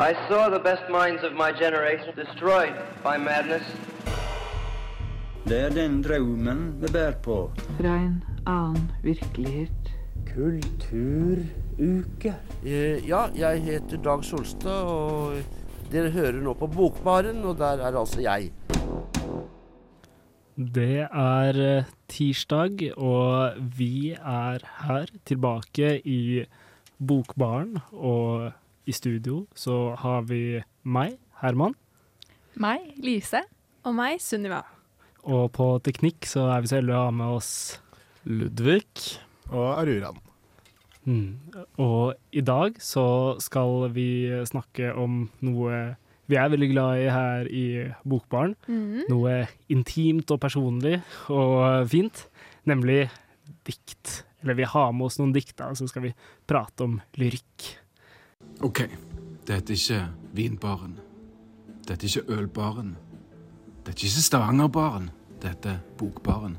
I saw the best minds of my generation destroyed by madness. Det er den drømmen vi bærer på. Fra en annen virkelighet. Kulturuke. Uh, ja, jeg heter Dag Solstad, og dere hører nå på Bokbaren, og der er altså jeg. Det er eh, tirsdag, og vi er her tilbake i Bokbaren. Og i studio så har vi meg, Herman. Meg, Lise. Og meg, Sunniva. Og på teknikk så er vi så heldige å ha med oss Ludvig og Aruran. Mm. Og i dag så skal vi snakke om noe vi er veldig glad i her i Bokbaren. Mm. Noe intimt og personlig og fint, nemlig dikt. Eller vi har med oss noen dikt, da, og så skal vi prate om lyrikk. OK, dette er ikke vinbaren. Dette er ikke ølbaren. Dette er ikke Stavangerbaren. Dette er Bokbaren.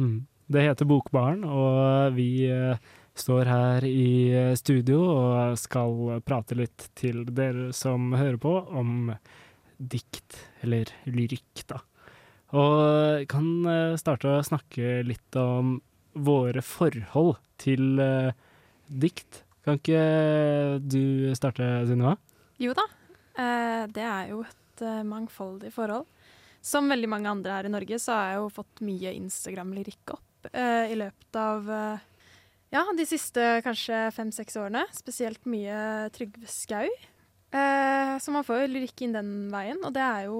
Mm. Det heter Bokbaren, og vi eh, står her i eh, studio og skal prate litt til dere som hører på, om dikt, eller lyrikk, da. Og jeg kan eh, starte å snakke litt om våre forhold til eh, dikt. Kan ikke du starte, Sunniva? Jo da, eh, det er jo et eh, mangfoldig forhold. Som veldig mange andre her i Norge, så har jeg jo fått mye Instagram-lyrikk opp eh, i løpet av ja, de siste kanskje fem-seks årene. Spesielt mye Trygve Skau. Så man får jo lyrikk inn den veien, og det er jo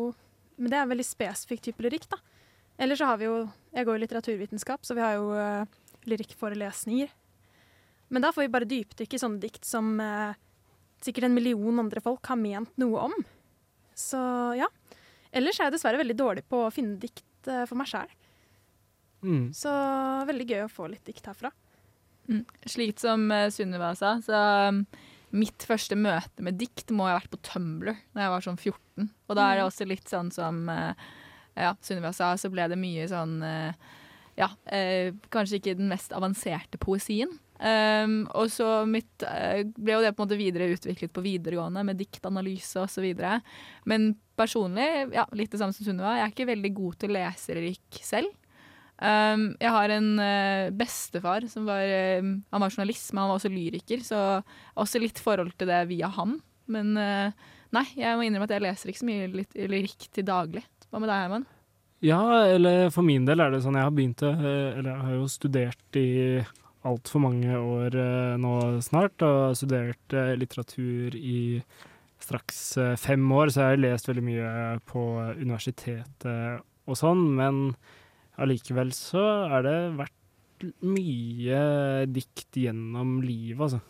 Men det er en veldig spesifikk type lyrikk, da. Eller så har vi jo Jeg går i litteraturvitenskap, så vi har jo lyrikkforelesninger. Men da får vi bare dypdykke i sånne dikt som eh, sikkert en million andre folk har ment noe om. Så ja. Ellers er jeg dessverre veldig dårlig på å finne dikt eh, for meg sjæl. Mm. Så veldig gøy å få litt dikt herfra. Mm. Slik som uh, Sunniva sa, så um, mitt første møte med dikt må ha vært på Tumblr da jeg var sånn 14. Og da er det Mm. også litt sånn som uh, ja, Sunniva sa, så ble det mye sånn uh, Ja, uh, kanskje ikke den mest avanserte poesien. Um, og så mitt, uh, ble jo det på en måte videre utviklet på videregående med diktanalyse osv. Men personlig, ja, litt det samme som Sunniva, jeg er ikke veldig god til å selv. Um, jeg har en uh, bestefar som var eh, Han var journalist, men han var også lyriker, så også litt forhold til det via han. Men eh, nei, jeg må innrømme at jeg leser ikke så mye litt, lyrikk til daglig. Hva med deg, Herman? Ja, eller for min del er det sånn jeg har begynt å eh, Eller jeg har jo studert i altfor mange år eh, nå snart, og studert eh, litteratur i straks eh, fem år, så jeg har lest veldig mye på universitetet og sånn, men allikevel så er det vært mye dikt gjennom livet, altså.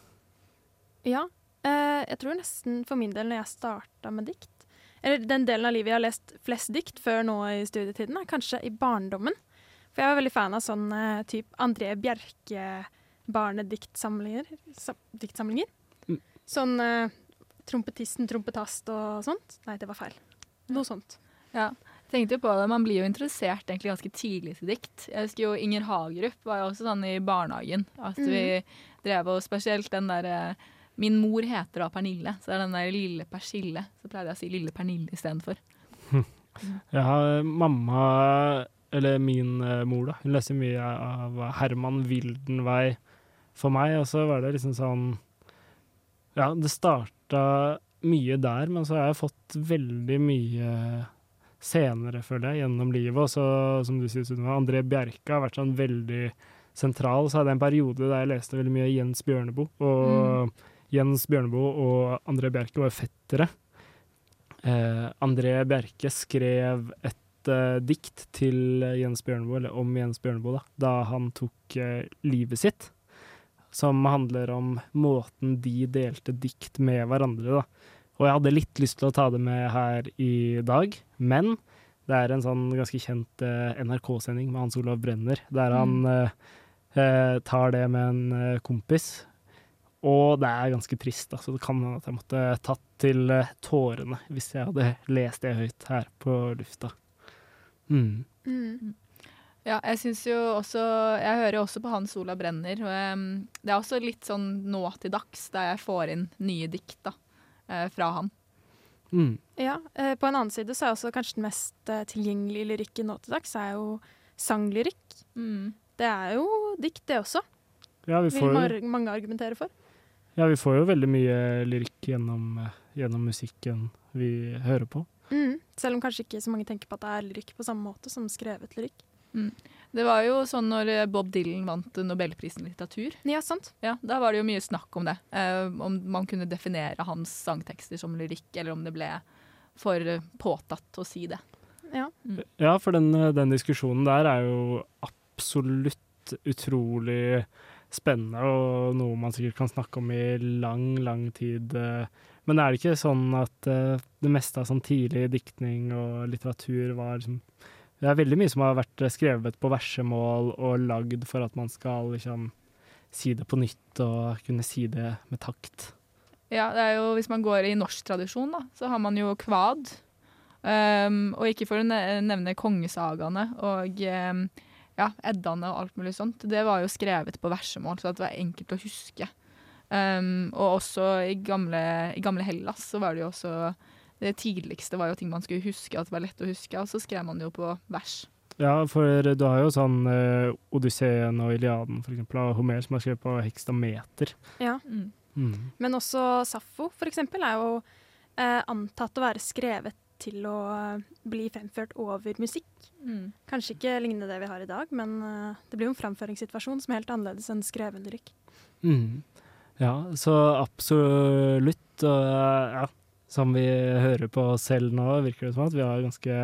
Ja. Jeg tror nesten for min del når jeg starta med dikt Eller den delen av livet jeg har lest flest dikt før nå i studietiden, er kanskje i barndommen. For jeg var veldig fan av sånn eh, type André Bjerke barnediktsamlinger. Sa, diktsamlinger. Mm. Sånn uh, Trompetisten, trompetast og sånt. Nei, det var feil. Noe sånt. Ja, tenkte jo på det. Man blir jo interessert egentlig ganske tidlig til dikt. Jeg husker jo Inger Hagerup var jo også sånn i barnehagen. At vi drev og spesielt den derre Min mor heter da Pernille, så det er den der lille persille. Så pleide jeg å si lille Pernille istedenfor. Ja, mamma, eller min eh, mor, da. Hun leser mye av Herman Wildenvey for meg, og så var det liksom sånn Ja, det starta mye der, men så har jeg fått veldig mye senere, føler jeg, gjennom livet. Og så, som du sier, Sunniva, André Bjerke har vært sånn veldig sentral. Så hadde jeg en periode der jeg leste veldig mye Jens Bjørneboe. Og Jens Bjørneboe og André Bjerke var fettere. Eh, André Bjerke skrev et eh, dikt til Jens Bjørneboe, eller om Jens Bjørneboe, da, da han tok uh, livet sitt. Som handler om måten de delte dikt med hverandre, da. Og jeg hadde litt lyst til å ta det med her i dag, men det er en sånn ganske kjent uh, NRK-sending med Hans Olav Brenner, der han eh, tar det med en kompis. Og det er ganske trist, da, så det kan hende at jeg måtte tatt til tårene hvis jeg hadde lest det høyt her på lufta. Mm. Mm. Ja, jeg syns jo også Jeg hører jo også på Hans Olav Brenner. Og, det er også litt sånn nå til dags, der jeg får inn nye dikt, da. eh, fra han. Mm. Ja, eh, På en annen side så er også kanskje den mest eh, tilgjengelige lyrikken nå til dags er jo sanglyrikk. Det er jo dikt, det også. Ja, vi får, Vil mange argumentere for. ja, vi får jo veldig mye lyrikk gjennom, gjennom musikken vi hører på. Mm. Selv om kanskje ikke så mange tenker på at det er lyrikk på samme måte som skrevet lyrikk. Mm. Det var jo sånn når eh, Bob Dylan vant Nobelprisen i litteratur. Ja, sant. Ja, Da var det jo mye snakk om det. Eh, om man kunne definere hans sangtekster som lyrikk, eller om det ble for eh, påtatt å si det. Ja. Ja, for den, den diskusjonen der er jo absolutt utrolig spennende, og noe man sikkert kan snakke om i lang, lang tid. eh. Men er det ikke sånn at uh, det meste av sånn tidlig diktning og litteratur var liksom Det er veldig mye som har vært skrevet på versemål og lagd for at man skal liksom si det på nytt og kunne si det med takt. Ja, det er jo, Hvis man går i norsk tradisjon, da, så har man jo kvad. Um, og ikke for å nevne kongesagaene og um, ja, Eddaene og alt mulig sånt. Det var jo skrevet på versemål, så det var enkelt å huske. Um, og også i gamle, i gamle Hellas så var det jo også Det tidligste var jo ting man skulle huske, at det var lett å huske, og så skrev man jo på vers. Ja, for du har jo sånn uh, Odysseen og Iliaden for eksempel, av Homer som har skrevet på hekstameter. Ja. Mm. Mm. Men også Saffo, for eksempel, er jo uh, antatt å være skrevet til å eh, bli fremført over musikk. Mm. Kanskje ikke lignende det vi har i dag, men uh, det blir jo en framføringssituasjon som er helt annerledes enn skreven lyrikk. Mm. Ja, så absolutt. Og ja, som vi hører på selv nå, virker det som at vi har ganske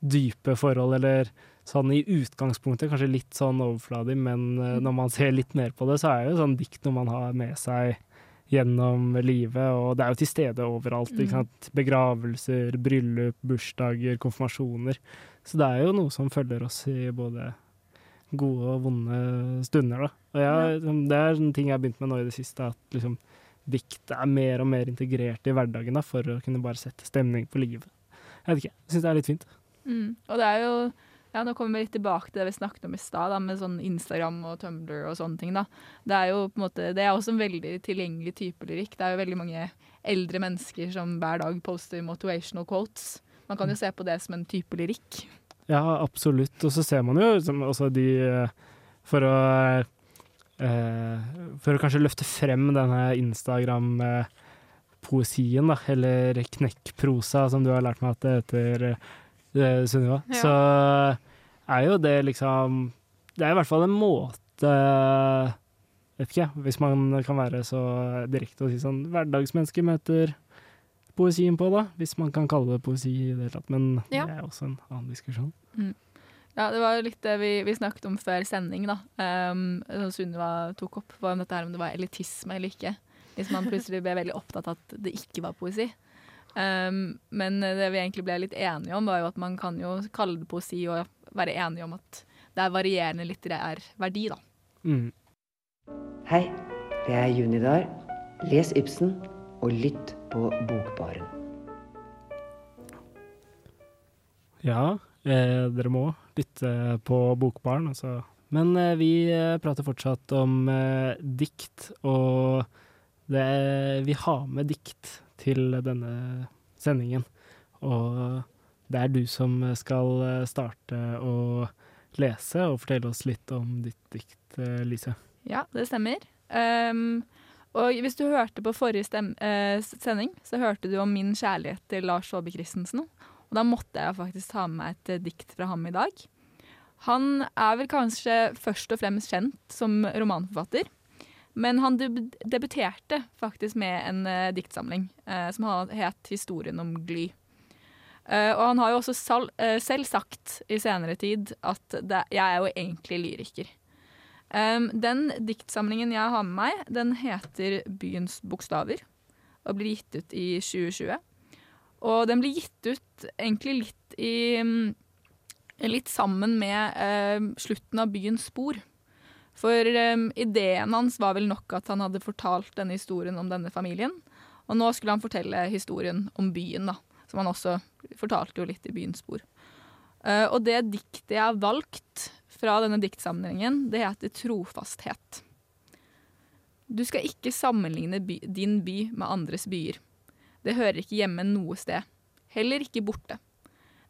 dype forhold, eller sånn i utgangspunktet kanskje litt sånn overfladig, men eh, når man ser litt mer på det, så er det jo sånn dikt noe man har med seg gjennom livet, og det er jo til stede overalt. Mm. ikke sant? Begravelser, bryllup, bursdager, konfirmasjoner. Så det er jo noe som følger oss i både gode og vonde stunder, da. Og jeg, det er en ting jeg har begynt med nå i det siste, at liksom dikt er mer og mer integrert i hverdagen da, for å kunne bare sette stemning på livet. Jeg vet ikke, jeg syns det er litt fint. Mm. Og det er jo ja, Nå kommer vi litt tilbake til det vi snakket om i stad, med sånn Instagram og Tumblr og sånne ting. da. Det er jo på en måte, det er også en veldig tilgjengelig type lyrikk. Det er jo veldig mange eldre mennesker som hver dag poster motivational quotes. Man kan jo se på det som en type lyrikk. Ja, absolutt. Og så ser man jo liksom også de eh, For å eh, For å kanskje løfte frem denne Instagram-poesien, da, eller knekkprosa, som du har lært meg at det heter, eh, Sunniva, Ja. så er jo det liksom Det er i hvert fall en måte Vet ikke, hvis man kan være så direkte og si sånn Hverdagsmennesker møter poesien på, da. Hvis man kan kalle det poesi i det hele tatt. Men Ja. det er også en annen diskusjon. Ja, det var jo litt det vi, vi snakket om før sending, da. Um, Sunniva tok opp, var om dette her om det var elitisme eller ikke. Hvis man plutselig ble veldig opptatt av at det ikke var poesi. Um, men det vi egentlig ble litt enige om, var jo at man kan jo kalle det poesi og være enige om at det er varierende litterær verdi, da. Mm. Hei, det er Junidar. Les Ibsen og lytt på Bokbaren. Ja, eh, dere må lytte på Bokbaren, altså. Men eh, vi eh, prater fortsatt om eh, dikt, og det, vi har med dikt til denne sendingen. Og det er du som skal eh, starte å lese og fortelle oss litt om ditt dikt, eh, Lise. Ja, det stemmer. Um, og hvis du hørte på forrige eh, sending, så hørte du om min kjærlighet til Lars Saabye Christensen. Og da måtte jeg faktisk ta med meg et eh, dikt fra ham i dag. Han er vel kanskje først og fremst kjent som romanforfatter. Men han deb debuterte faktisk med en eh, diktsamling eh, som het 'Historien om gly'. Uh, og han har jo også selv sagt i senere tid at det, jeg er jo egentlig lyriker. Um, den diktsamlingen jeg har med meg, den heter Byens bokstaver og blir gitt ut i 2020. Og den blir gitt ut egentlig litt i Litt sammen med uh, slutten av Byens spor. For um, ideen hans var vel nok at han hadde fortalt denne historien om denne familien. Og nå skulle han fortelle historien om byen, da. Som han også fortalte jo litt i Byens spor. Uh, og det diktet jeg har valgt fra denne diktsamlingen, det heter Trofasthet. Du skal ikke sammenligne by, din by med andres byer. Det hører ikke hjemme noe sted. Heller ikke borte.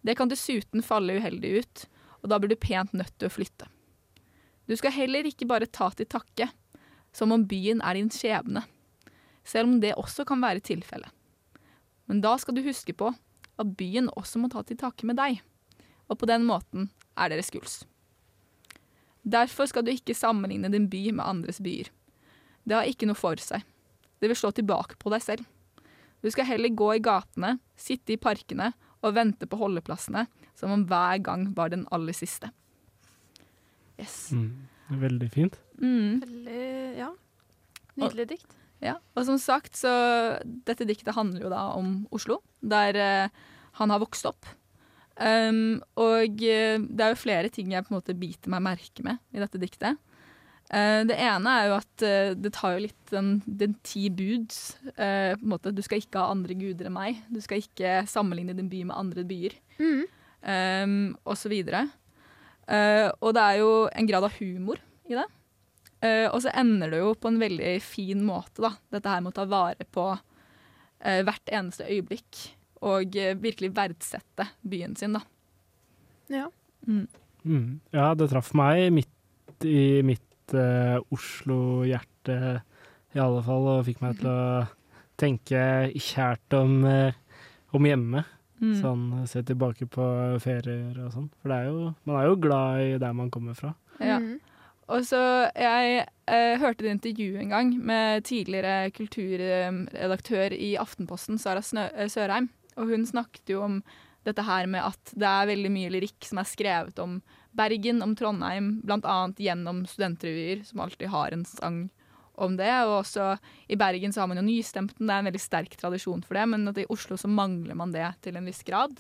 Det kan dessuten falle uheldig ut, og da blir du pent nødt til å flytte. Du skal heller ikke bare ta til takke, som om byen er din skjebne, selv om det også kan være tilfellet. Men da skal du huske på at byen også må ta til takke med deg, og på den måten er dere skuls. Derfor skal du ikke sammenligne din by med andres byer. Det har ikke noe for seg. Det vil slå tilbake på deg selv. Du skal heller gå i gatene, sitte i parkene og vente på holdeplassene som om hver gang var den aller siste. Yes. Mm. Veldig fint. Mm. Veldig, ja. Nydelig dikt. Ja, og som sagt, så dette diktet handler jo da om Oslo, der eh, han har vokst opp. Um, og eh, det er jo flere ting jeg på en måte biter meg merke med i dette diktet. Uh, det ene er jo at uh, det tar jo litt den, den ti buds. Uh, på en måte, Du skal ikke ha andre guder enn meg. Du skal ikke sammenligne din by med andre byer. Mm. Um, og så videre. Og det er jo en grad av humor i det. Og så ender det jo på en veldig fin måte, da. Dette her med å ta vare på hvert eneste øyeblikk. Og eh, virkelig verdsette byen sin, da. Ja. Mm. Mm. Ja, det traff meg midt i mitt eh, Oslo-hjerte, i alle fall, og fikk meg til å tenke kjært om, eh, om hjemme. Mm. Sånn se tilbake på ferier og sånn. For det er jo, man er jo glad i der man kommer fra. Ja. Mm. Og så Jeg eh, hørte et intervju en gang med tidligere kulturredaktør i Aftenposten, Sara Snø Sørheim. Og hun snakket jo om dette her med at det er veldig mye lyrikk som er skrevet om Bergen, om Trondheim, bl.a. gjennom studentrevyer, som alltid har en sang om det. Og også i Bergen så har man jo Nystemten, det er en veldig sterk tradisjon for det, men at i Oslo så mangler man det til en viss grad.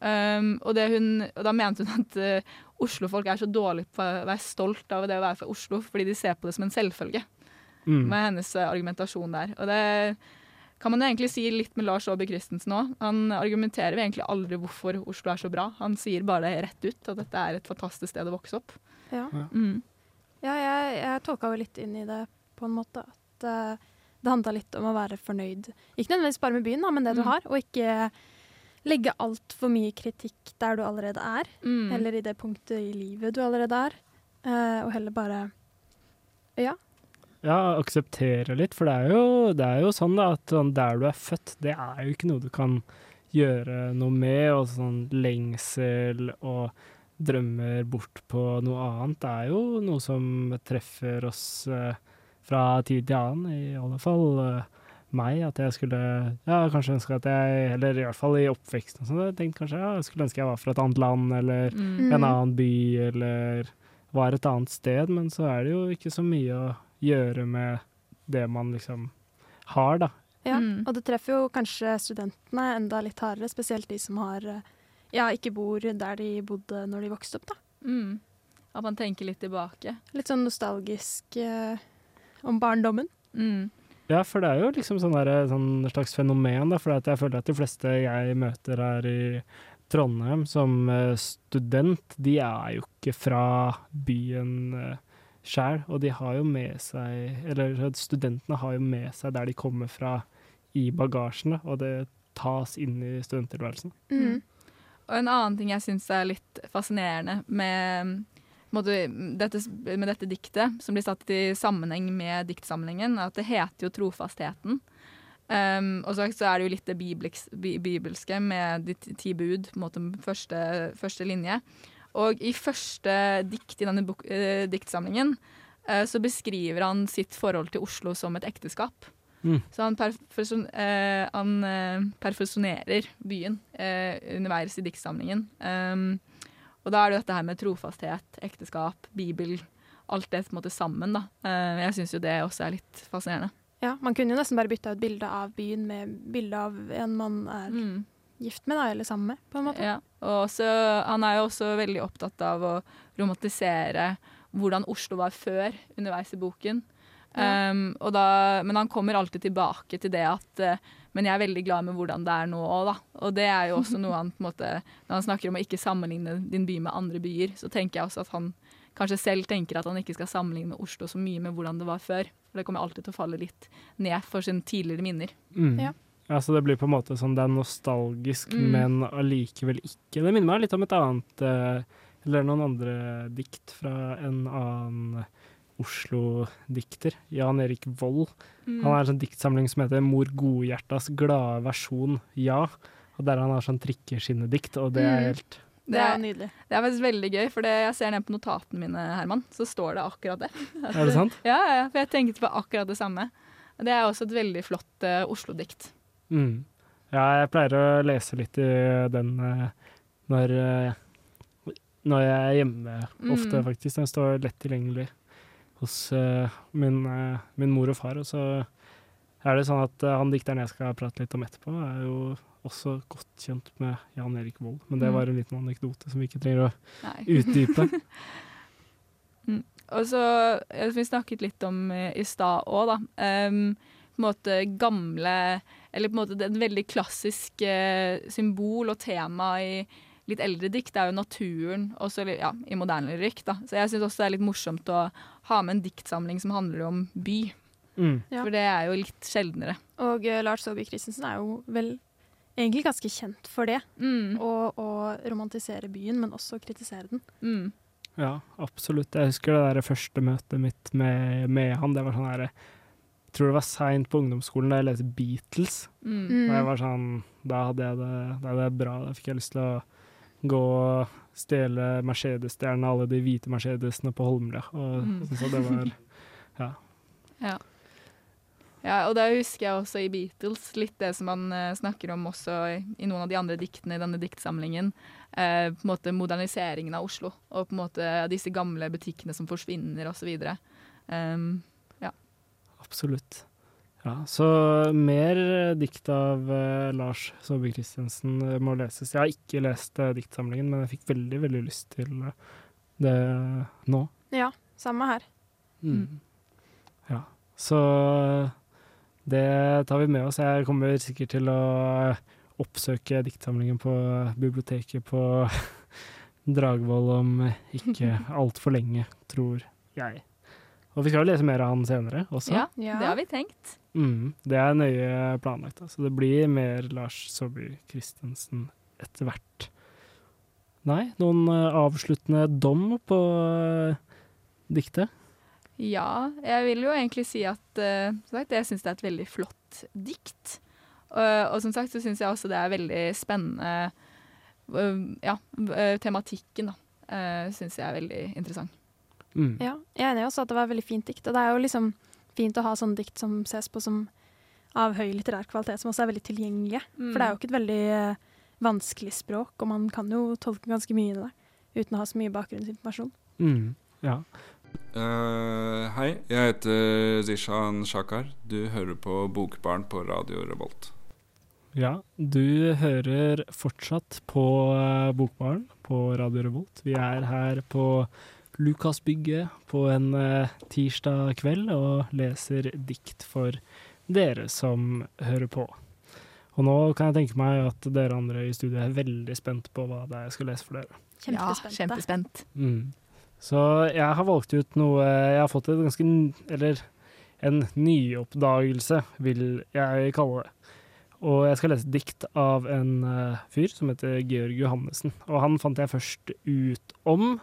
Um, og, det hun, og da mente hun at uh, Oslo-folk er så dårlige på å være stolt av det å være fra Oslo, fordi de ser på det som en selvfølge, Mm. med hennes uh, argumentasjon der. Og det kan man jo egentlig si litt med Lars Aabye Christensen òg. Han argumenterer jo egentlig aldri hvorfor Oslo er så bra. Han sier bare det rett ut, at dette er et fantastisk sted å vokse opp. Ja. Mm. Ja, jeg, jeg tolka jo litt inn i det på en måte. At uh, det handla litt om å være fornøyd. Ikke nødvendigvis bare med byen, da, men det du Mm. har. Og ikke legge altfor mye kritikk der du allerede er. Mm. Eller i det punktet i livet du allerede er. Uh, og heller bare Ja. Ja, akseptere litt, for det er jo, det er jo sånn da, at sånn der du er født, det er jo ikke noe du kan gjøre noe med, og sånn lengsel og drømmer bort på noe annet, det er jo noe som treffer oss eh, fra tid til annen, i alle fall eh, meg, at jeg skulle, ja, kanskje ønske at jeg, eller i hvert fall i oppveksten og sånn, jeg tenkte kanskje, ja, jeg skulle ønske jeg var fra et annet land, eller Mm. en annen by, eller var et annet sted, men så er det jo ikke så mye å gjøre med det man liksom har, da. Ja, Mm. og det treffer jo kanskje studentene enda litt hardere, spesielt de som har eh, ja, ikke bor der de bodde når de vokste opp, da. Mm. At man tenker litt tilbake. Litt sånn nostalgisk eh, om barndommen. Mm. Ja, for det er jo liksom sånn der, sånn slags fenomen, da, for jeg føler at de fleste jeg møter her i Trondheim som eh, student, de er jo ikke fra byen uh, sjæl, og de har jo med seg Eller studentene har jo med seg der de kommer fra i bagasjene, og det tas inn i studenttilværelsen. Mm. Og en annen ting jeg syns er litt fascinerende med, måte, dette, med dette diktet, som blir satt i sammenheng med diktsamlingen, at det heter jo 'Trofastheten'. Um, og så, så er det jo litt det bibelsk, bibelske med de ti bud, på en måte første, første linje. Og i første dikt i denne bok, eh, diktsamlingen eh, så beskriver han sitt forhold til Oslo som et ekteskap. Mm. Så han, perfeksjon, eh, han eh, perfeksjonerer byen eh, underveis i diktsamlingen. Um, og da er det dette her med trofasthet, ekteskap, bibel, alt det på en måte sammen. da. Eh, jeg syns jo det også er litt fascinerende. Ja, man kunne jo nesten bare bytta ut bildet av byen med bilde av en man er Mm. Gift med, da, eller sammen med, på en måte. Ja. Og også, han er jo også veldig opptatt av å romantisere hvordan Oslo var før, underveis i boken. Ja. Um, og da, men han kommer alltid tilbake til det at uh, Men jeg er veldig glad med hvordan det er nå òg, da. Og det er jo også noe han på en måte Når han snakker om å ikke sammenligne din by med andre byer, så tenker jeg også at han kanskje selv tenker at han ikke skal sammenligne Oslo så mye med hvordan det var før. For det kommer alltid til å falle litt ned for sine tidligere minner. Mm. Ja. Ja, så det blir på en måte sånn det er nostalgisk, Mm. men allikevel ikke. Det minner meg litt om et annet eh, Eller noen andre dikt fra en annen Oslo-dikter. Jan Erik Vold. Mm. Han har en sånn diktsamling som heter 'Mor Godhjertas glade versjon ja'. Og der han har sånn trikkeskinnedikt, og det er Mm. helt Det er jo nydelig. Det er faktisk veldig gøy, for det, jeg ser ned på notatene mine, Herman, så står det akkurat det. Er det sant? Ja, ja, ja, for jeg tenkte på akkurat det samme. Det er også et veldig flott uh, Oslo-dikt. Mm. Ja, jeg pleier å lese litt i den eh, når, eh, når jeg er hjemme, ofte Mm. faktisk. Den står lett tilgjengelig hos eh, min, min mor og far. Og så er det sånn at han dikteren jeg skal prate litt om etterpå, er jo også godt kjent med Jan Erik Vold. Men det Mm. var en liten anekdote som vi ikke trenger å Nei. utdype. Mm. Og så, som vi snakket litt om i stad òg, da. Um, på en måte gamle Eller på en måte det et veldig klassisk eh, symbol og tema i litt eldre dikt er jo naturen, også ja, i moderne lyrikk. da. Så jeg syns også det er litt morsomt å ha med en diktsamling som handler om by. Mm. Ja. For det er jo litt sjeldnere. Og uh, Lars Saabye Christensen er jo vel egentlig ganske kjent for det. Mm. Å, å romantisere byen, men også kritisere den. Mm. Ja, absolutt. Jeg husker det der første møtet mitt med, med han. Det var sånn her Jeg tror det var seint på ungdomsskolen da jeg leste Beatles. Mm. Og jeg var sånn Da hadde jeg det, da hadde jeg det bra. Da fikk jeg lyst til å gå og stjele Mercedes-stjernene, alle de hvite Mercedesene på Holmlia. Og Mm. så det var Ja. Ja. ja, og da husker jeg også i Beatles litt det som man eh, snakker om også i, i noen av de andre diktene i denne diktsamlingen. Eh, på en måte moderniseringen av Oslo, og på en måte disse gamle butikkene som forsvinner osv. Um, ja. Absolutt. Ja, så mer eh, dikt av eh, Lars Saabye Christensen eh, må leses. Jeg har ikke lest eh, diktsamlingen, men jeg fikk veldig, veldig lyst til eh, det nå. Ja, samme her. Mm. Ja, så det tar vi med oss. Jeg kommer sikkert til å oppsøke diktsamlingen på biblioteket på Dragvoll om ikke altfor lenge, tror jeg. Og vi skal jo lese mer av han senere også. ja, det har vi tenkt. Mm, det er nøye planlagt, så det blir mer Lars Saabye Christensen etter hvert. Nei, noen eh, avsluttende dom på eh, diktet? Ja, jeg vil jo egentlig si at uh, sagt, jeg syns det er et veldig flott dikt. Og, og som sagt så syns jeg også det er veldig spennende uh, Ja, tematikken, da. Uh, syns jeg er veldig interessant. Mm. Ja, jeg er enig også at det var et veldig fint dikt. Og det er jo liksom fint å ha sånne dikt som ses på som av høy litterær kvalitet, som også er veldig tilgjengelige. Mm. For det er jo ikke et veldig eh, vanskelig språk, og man kan jo tolke ganske mye i det uten å ha så mye bakgrunnsinformasjon. Mm, ja. Uh, hei, jeg heter Zishan Shakar. Du hører på Bokbarn på Radio Revolt. Ja, du hører fortsatt på Bokbarn på Radio Revolt. Vi er her på Lukasbygget på en eh, tirsdag kveld og leser dikt for dere som hører på. Og nå kan jeg tenke meg at dere andre i studio er veldig spent på hva det er jeg skal lese for dere. Ja, kjempespent. Mm. Så jeg har valgt ut noe Jeg har fått et ganske Eller en nyoppdagelse, vil jeg kalle det. Og jeg skal lese dikt av en eh, fyr som heter Georg Johannessen. Og han fant jeg først ut om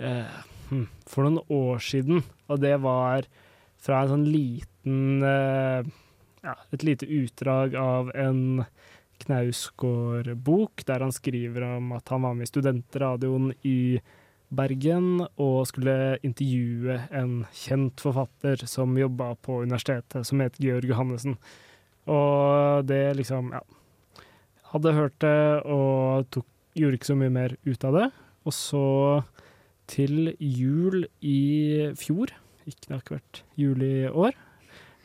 for noen år siden. Og det var fra en sånn liten eh, Ja, et lite utdrag av en Knausgård-bok, der han skriver om at han var med i studentradioen i Bergen og skulle intervjue en kjent forfatter som jobba på universitetet, som het Georg Johannessen. Og det liksom, ja Hadde hørt det og tok, gjorde ikke så mye mer ut av det. Og så til jul i fjor Ikke det har vært jul i år,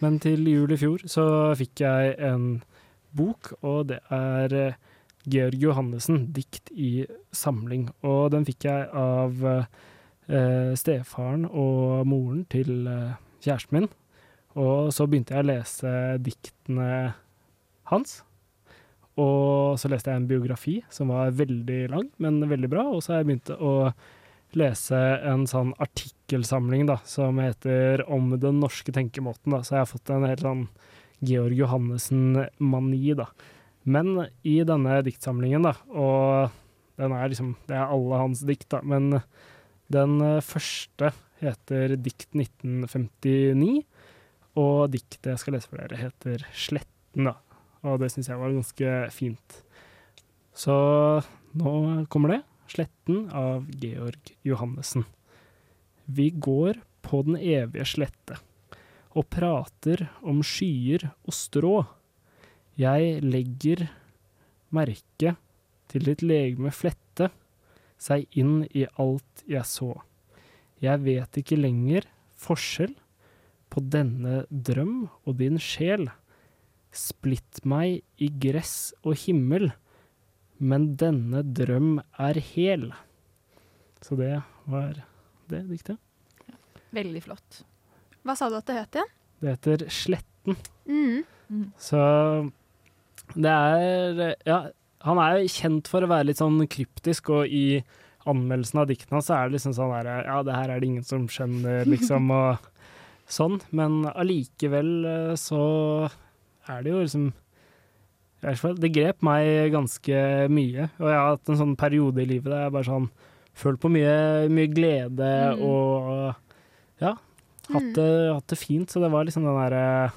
men til jul i fjor så fikk jeg en bok, og det er eh, Georg Johannessen, 'Dikt i samling'. Og den fikk jeg av eh, stefaren og moren til eh, kjæresten min. Og så begynte jeg å lese diktene hans. Og så leste jeg en biografi som var veldig lang, men veldig bra. Og så har jeg begynt å lese en sånn artikkelsamling da, som heter 'Om den norske tenkemåten'. Da. Så jeg har fått en helt sånn Georg Johannessen-mani, da. Men i denne diktsamlingen, da, og den er liksom Det er alle hans dikt, da, men den første heter Dikt 1959, og diktet jeg skal lese for dere, heter Sletten, da. Og det syns jeg var ganske fint. Så nå kommer det. Sletten av Georg Johannessen. Vi går på den evige slette og prater om skyer og strå. Jeg legger merke til ditt legeme flette seg inn i alt jeg så. Jeg vet ikke lenger forskjell på denne drøm og din sjel. Splitt meg i gress og himmel, men denne drøm er hel. Så det var det diktet. Veldig flott. Hva sa du at det het igjen? Det heter Sletten. Mm. Så det er Ja, han er jo kjent for å være litt sånn kryptisk, og i anmeldelsen av diktene så er det liksom sånn her Ja, det her er det ingen som skjønner, liksom, og sånn. Men allikevel eh, så er det jo liksom Det grep meg ganske mye, og jeg har hatt en sånn periode i livet der jeg bare sånn Følt på mye, mye glede Mm. og ja, hatt det, hatt det fint. Så det var liksom den derre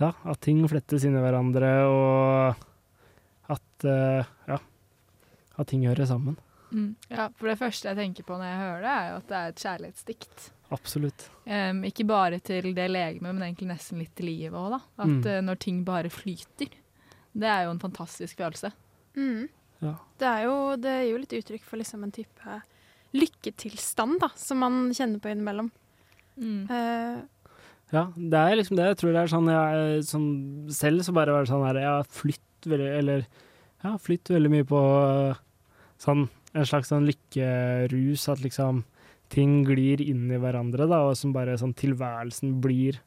Ja, at ting flettes inn i hverandre, og at eh, Ja, at ting hører sammen. Mm. Ja, for det første jeg tenker på når jeg hører det, er jo at det er et kjærlighetsdikt. Absolutt. Um, ikke bare til det legemet, men egentlig nesten litt til livet òg, da. At Mm. uh, når ting bare flyter. Det er jo en fantastisk følelse. Mm. Ja. Det, er jo, det gir jo litt uttrykk for liksom en type lykketilstand da, som man kjenner på innimellom. Mm. Uh, Ja, det er liksom det. Jeg tror det er sånn jeg som Selv så bare var det sånn her Jeg har flytt veldig Eller ja, flytt veldig mye på sånn en slags sånn lykkerus, at liksom ting glir inn i hverandre, da, og som bare sånn tilværelsen blir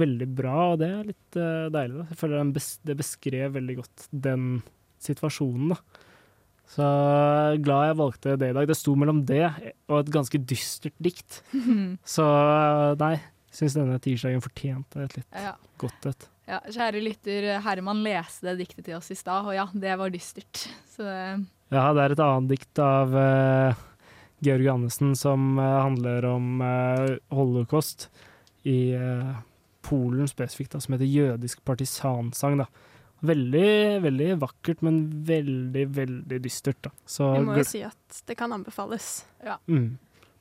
veldig bra, og det er litt uh, deilig, da. Jeg føler den bes det beskrev veldig godt den situasjonen, da. Så er glad jeg valgte det i dag. Det sto mellom det og et ganske dystert dikt. Så nei, syns denne tirsdagen fortjente et litt Ja. godt et. Ja, kjære lytter, Herman leste det diktet til oss i stad, og ja, det var dystert. Så det Ja, det er et annet dikt av uh, Georg Johannessen som uh, handler om uh, holocaust i eh, Polen spesifikt, da, som heter Jødisk partisansang. da. Veldig, veldig vakkert, men veldig, veldig dystert. da. Så vi må jo si at det kan anbefales. Ja. mm.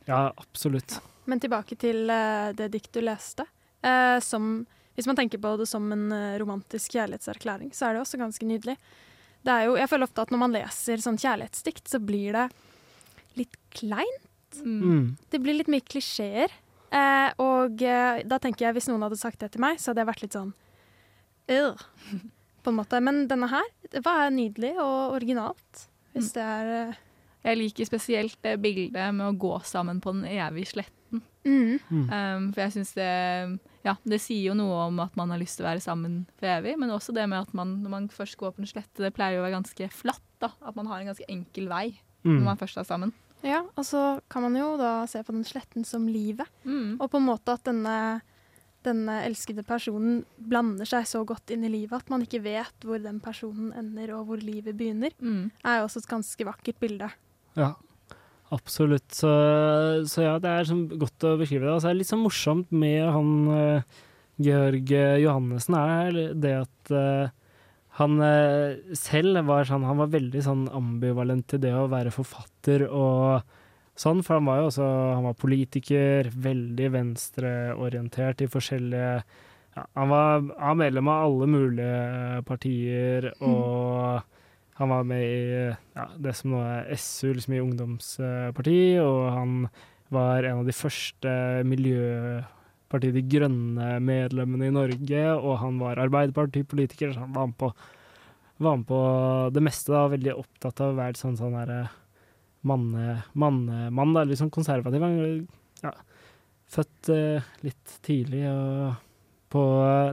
Ja, absolutt. Men tilbake til uh, det dikt du leste. Uh, som, hvis man tenker på det som en uh, romantisk kjærlighetserklæring, så er det også ganske nydelig. Det er jo, jeg føler ofte at når man leser sånn kjærlighetsdikt, så blir det litt kleint. Mm. Det blir litt mye klisjeer. Eh, og eh, da tenker jeg, hvis noen hadde sagt det til meg, så hadde jeg vært litt sånn øh, på en måte. Men denne her, det var nydelig og originalt. Hvis det er eh, Jeg liker spesielt det bildet med å gå sammen på den evige sletten. mm. Um, for jeg syns det Ja, det sier jo noe om at man har lyst til å være sammen for evig, men også det med at man når man først går på en slette, det pleier jo å være ganske flatt. da, At man har en ganske enkel vei Mm. når man først er sammen. Ja, og så kan man jo da se på den sletten som livet. Mm. Og på en måte at denne, denne elskede personen blander seg så godt inn i livet at man ikke vet hvor den personen ender og hvor livet begynner, Mm. er jo også et ganske vakkert bilde. Ja, absolutt. Så, så ja, det er sånn godt å beskrive det. Og det er litt sånn morsomt med han uh, Georg Johannessen, er det at eh, han eh, selv var sånn Han var veldig sånn ambivalent til det å være forfatter og sånn, for han var jo også Han var politiker, veldig venstreorientert i forskjellige ja, han var, han var medlem av alle mulige partier, og han var med i ja, det som nå er SU, liksom i ungdomsparti, og han var en av de første Miljøpartiet De Grønne-medlemmene i Norge, og han var Arbeiderpartipolitiker, så han var med på, var med på det meste, da, veldig opptatt av å være sånn sånn herre manne, mann, da, litt sånn konservativ. Ja, født eh, litt tidlig og på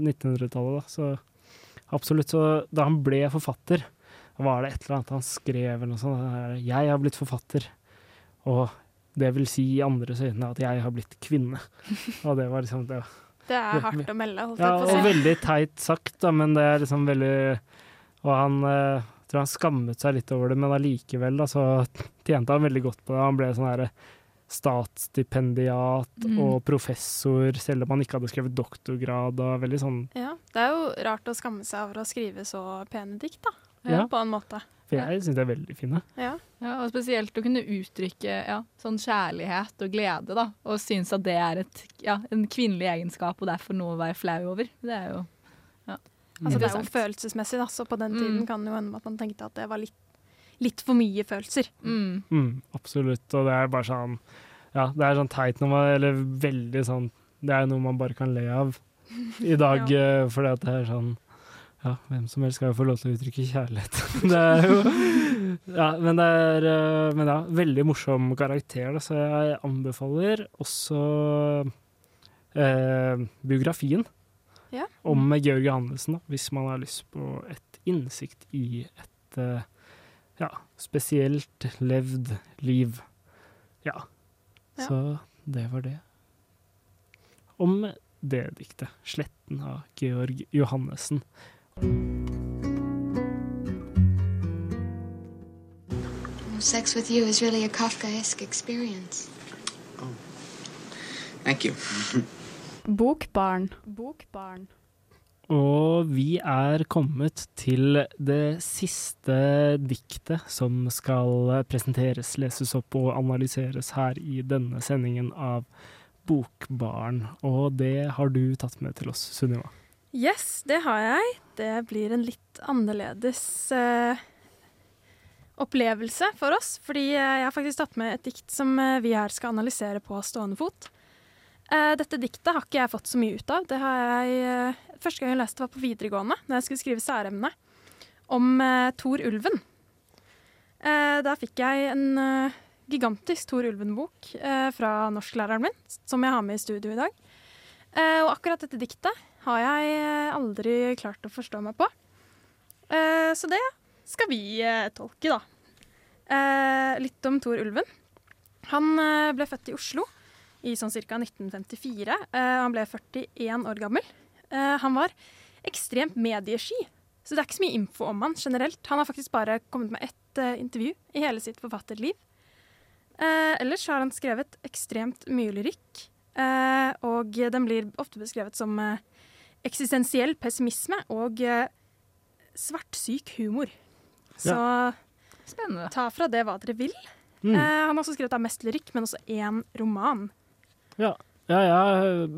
1900-tallet, da, så absolutt. Så da han ble forfatter, var det et eller annet han skrev eller noe sånt. Jeg har blitt forfatter, og det vil si i andres øyne at jeg har blitt kvinne. Og det var liksom det, Det er hardt å melde, holdt Ja, på å og veldig teit sagt, da, men det er liksom veldig Og han eh, tror han skammet seg litt over det, men allikevel da, så tjente han veldig godt på det. Han ble sånn herre statsstipendiat Mm. og professor, selv om han ikke hadde skrevet doktorgrad. og veldig sånn Ja, det er jo rart å skamme seg over å skrive så pene dikt, da. Ja. På en måte. For jeg syns de er veldig fine. Ja. Ja, og spesielt å kunne uttrykke ja, sånn kjærlighet og glede, da. Og synes at det er et, ja, en kvinnelig egenskap, og derfor noe å være flau over. Det er jo ja, Altså, det er jo følelsesmessig, da, så på den Mm. tiden kan det jo hende at man tenkte at det var litt, litt for mye følelser. Mm. Mm, absolutt. Og det er bare sånn Ja, det er sånn teit når man Eller veldig sånn Det er noe man bare kan le av i dag, Ja. eh, fordi at det er sånn Ja, hvem som helst skal få lov til å uttrykke kjærlighet. det er jo Ja, men det er eh, Men ja, veldig morsom karakter, så jeg anbefaler også eh, biografien Ja. om Georg Johannessen, hvis man har lyst på et innsikt i et eh, ja, spesielt levd liv. Ja. Ja. Så det var det. Om det diktet. 'Sletten' av Georg Johannessen. Sex with you is really a Kafkaesque experience. Thank you. Bokbarn. Bokbarn. Og vi er kommet til det siste diktet som skal presenteres, leses opp og analyseres her i denne sendingen av Bokbarn. Og det har du tatt med til oss, Sunniva. Yes, det har jeg. Det blir en litt annerledes eh, opplevelse for oss. Fordi eh, jeg har faktisk tatt med et dikt som eh, vi her skal analysere på stående fot. Eh, dette diktet har ikke jeg fått så mye ut av. Det har jeg, eh, Første gang jeg leste var på videregående, når jeg skulle skrive særemne om eh, Tor Ulven. Eh, da fikk jeg en gigantisk Tor Ulven-bok fra norsklæreren min, som jeg har med i studio i dag. Og akkurat dette diktet har jeg eh, aldri klart å forstå meg på. Eh, så det skal vi eh, tolke, da. Eh, litt om Thor Ulven. Han eh, ble født i Oslo i sånn ca. 1954. Eh, han ble 41 år gammel. Han var ekstremt mediesky, så det er ikke så mye info om han generelt. Han har faktisk bare kommet med ett intervju i hele sitt forfatterliv. Ellers har han skrevet ekstremt mye lyrikk, og den blir ofte beskrevet som eh, eksistensiell pessimisme og eh, svartsyk humor. Så Spennende. ta fra det hva dere vil. Mm. Eh, han har også skrevet av mest lyrikk, men også én roman. Ja. Ja, ja,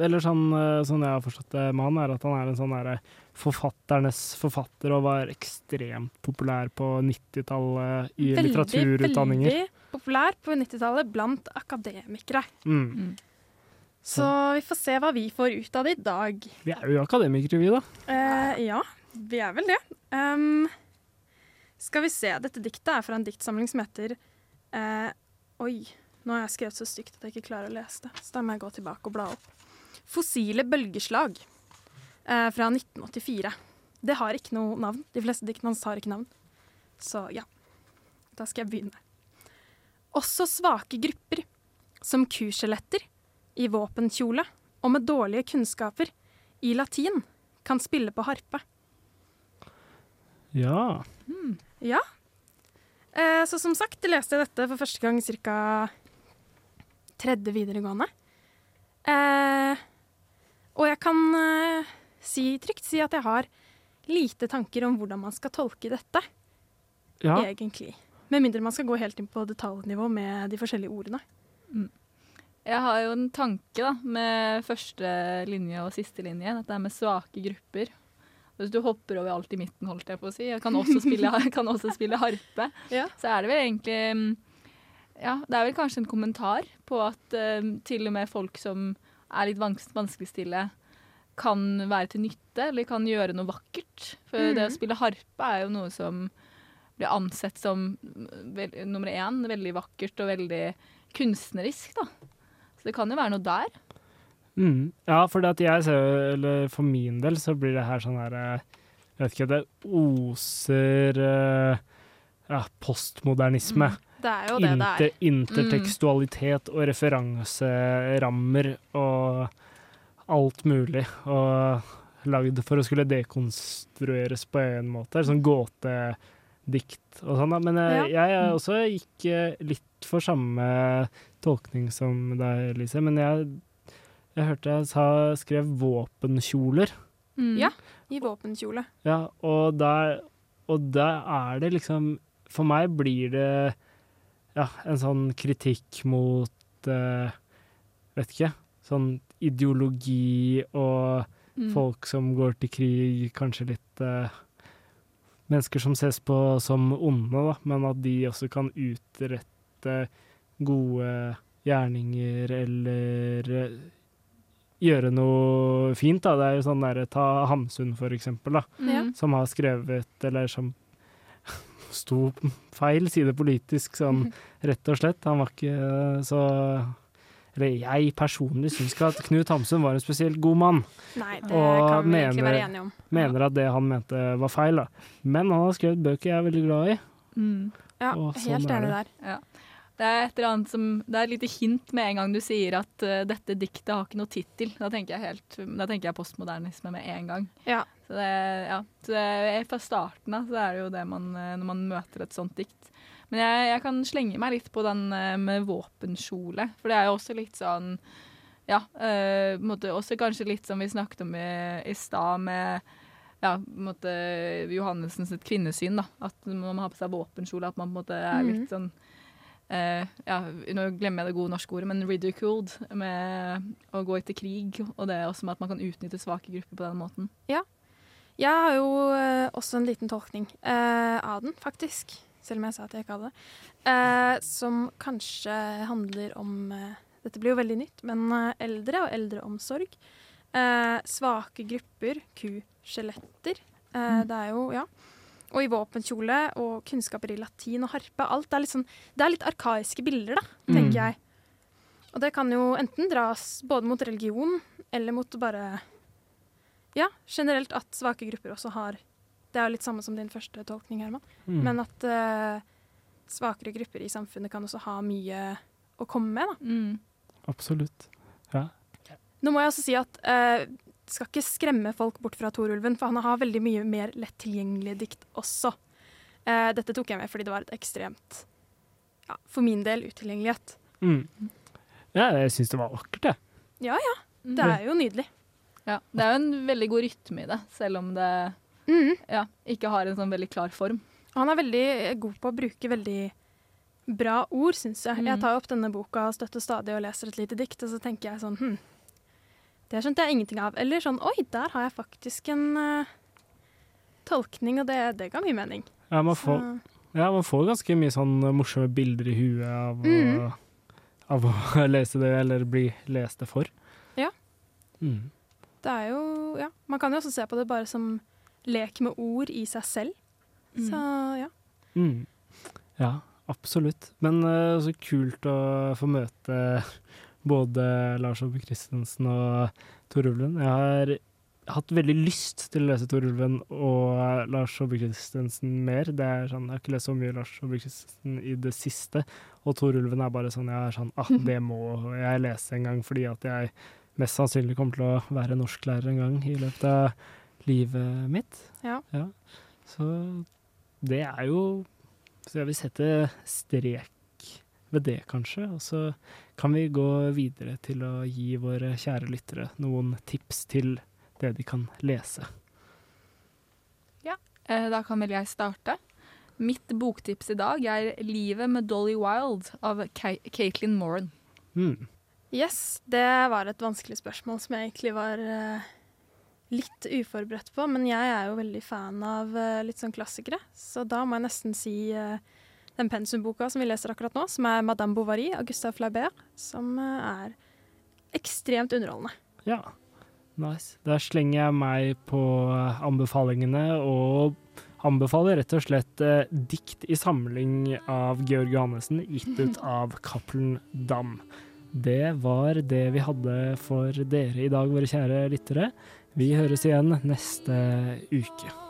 eller sånn, eh, sånn jeg har forstått det med han, er at han er en sånn derre forfatternes forfatter og var ekstremt populær på 90-tallet i litteraturutdanninger. veldig populær på 90-tallet blant akademikere. Mm. Så vi får se hva vi får ut av det i dag. Vi er jo akademikere, vi, da. Eh, ja, vi er vel det. Um, skal vi se. Dette diktet er fra en diktsamling som heter eh, Oi, nå har jeg skrevet så stygt at jeg ikke klarer å lese det. Så da må jeg gå tilbake og bla opp. 'Fossile bølgeslag' eh, fra 1984. Det har ikke noe navn. De fleste diktene hans har ikke navn. Så ja, da skal jeg begynne. Også svake grupper, som kuskjeletter i våpenkjole og med dårlige kunnskaper i latin, kan spille på harpe. Ja. Ja. Eh, så som sagt, leste jeg dette for første gang ca. tredje videregående. Eh, og jeg kan eh, si, trygt si at jeg har lite tanker om hvordan man skal tolke dette, Ja. egentlig. Med mindre man skal gå helt inn på detaljnivå med de forskjellige ordene. Jeg har jo en tanke da, med første linje og siste linje. Dette er med svake grupper. Hvis du hopper over alt i midten, holdt jeg på å si, og kan også spille, kan også spille harpe, Ja. så er det vel egentlig mm, Ja, det er vel kanskje en kommentar på at uh, til og med folk som er litt vans vanskeligstille, kan være til nytte, eller kan gjøre noe vakkert. For mm. det å spille harpe er jo noe som blir ansett som vel, nummer én veldig vakkert og veldig kunstnerisk, da. Så det kan jo være noe der. Mm. Ja, for det at jeg ser, eller for min del så blir det her sånn her eh, Jeg vet ikke, det oser eh, ja, postmodernisme. Mm. Det er jo det det er. Intertekstualitet intertekstualitet og referanserammer. Og alt mulig. Og lagd for å skulle dekonstrueres på en måte. Sånn gåtedikt og sånn. Men jeg, jeg er også gikk eh, litt for samme tolkning som deg, Lise. Men jeg, jeg hørte jeg sa, skrev våpenkjoler. Mm. Ja, i våpenkjole. Ja, og der, og der er det liksom For meg blir det ja, en sånn kritikk mot uh, Vet ikke. Sånn ideologi og Mm. folk som går til krig, kanskje litt uh, Mennesker som ses på som onde, da, men at de også kan utrette gode gjerninger eller eh, gjøre noe fint. da. Det er jo sånn der, Ta Hamsun, for eksempel, da, mm. som har skrevet, eller som sto feil side politisk, sånn rett og slett. Han var ikke så Eller jeg personlig syns ikke at Knut Hamsun var en spesielt god mann. Nei, det Og kan vi egentlig mener- være enige om. Mener at det han mente var feil, da. Men han har skrevet bøker jeg er veldig glad i. Mm. Ja, Og sånn helt er enig det. der. Ja. Det er et eller annet som Det er et lite hint med en gang du sier at uh, dette diktet har ikke noe tittel. Da tenker jeg helt Da tenker jeg postmodernisme med en gang. Ja. Så det, ja. Så det er fra starten av så er det jo det man eh, Når man møter et sånt dikt. Men jeg, jeg kan slenge meg litt på den eh, med våpenkjole, for det er jo også litt sånn Ja, uh, måte også kanskje litt som vi snakket om i, i stad, med ja, på en måte Johannessen kvinnesyn. da, At når man har på seg våpenkjole, at man på en måte er litt Mhm. sånn eh, ja, Nå glemmer jeg det gode norske ordet, men ridiculed med å gå etter krig. Og det er også med at man kan utnytte svake grupper på den måten. Ja. Jeg har jo uh, også en liten tolkning uh, av den, faktisk. Selv om jeg sa at jeg ikke hadde det. Som kanskje handler om Dette blir jo veldig nytt, men eldre og eldreomsorg. Svake grupper, kuskjeletter. Mm. Det er jo, ja. Og i våpenkjole og kunnskaper i latin og harpe. Alt er litt sånn Det er litt arkaiske bilder, da, tenker Mm. jeg. Og det kan jo enten dras både mot religion eller mot bare Ja, generelt at svake grupper også har Det er jo litt samme som din første tolkning, Herman. Mm. Men at uh, svakere grupper i samfunnet kan også ha mye å komme med. Da. Absolutt. Ja. Nå må jeg også si at eh, skal ikke skremme folk bort fra Torulven, for han har veldig mye mer lett tilgjengelige dikt også. Eh, dette tok jeg med fordi det var et ekstremt, ja, for min del, utilgjengelighet. Mm. ja, jeg syns det var vakkert, jeg. Ja ja, det er jo nydelig. Ja, Det er jo en veldig god rytme i det, selv om det Mm. ja, ikke har en sånn veldig klar form. Han er veldig god på å bruke veldig bra ord, syns jeg. Mm. Jeg tar opp denne boka støtt og stadig og leser et lite dikt, og så tenker jeg sånn hm, det skjønte jeg ingenting av. Eller sånn oi, der har jeg faktisk en uh, tolkning, og det, det ga mye mening. Ja, man får, ja, man får ganske mye sånn morsomme bilder i huet av, å, Mhm. av å lese det, eller bli lest det for. Ja. Mm. Det er jo Ja, man kan jo også se på det bare som lek med ord i seg selv. Så ja. Mm. Ja, absolutt. Men uh, så kult å få møte både Lars Ove Christensen og Tor Ulven. Jeg har hatt veldig lyst til å lese Tor Ulven og Lars Ove Christensen mer. Det er sånn, Jeg har ikke lest så mye Lars Ove Christensen i det siste, og Tor Ulven er bare sånn jeg er sånn, ah, det må jeg lese en gang, fordi at jeg mest sannsynlig kommer til å være norsklærer en gang i løpet av livet mitt. Ja. Ja. Så det er jo Så jeg vil sette strek ved det, kanskje. Og så kan vi gå videre til å gi våre kjære lyttere noen tips til det de kan lese. Ja, eh, da kan vel jeg starte. Mitt boktips i dag er 'Livet med Dolly Wild' av Caitlin Moran. Mm. Yes, det var et vanskelig spørsmål som jeg egentlig var eh, litt uforberedt på. Men jeg er jo veldig fan av eh, litt sånn klassikere, så da må jeg nesten si den pensumboka som vi leser akkurat nå, som er 'Madame Bovary' av Gustave Flaubert, som eh, er ekstremt underholdende. Ja, nice. Der slenger jeg meg på anbefalingene og anbefaler rett og slett eh, dikt i samling av Georg Johannessen, gitt ut av Cappelen Dam. Det var det vi hadde for dere i dag, våre kjære lyttere. Vi høres igjen neste uke.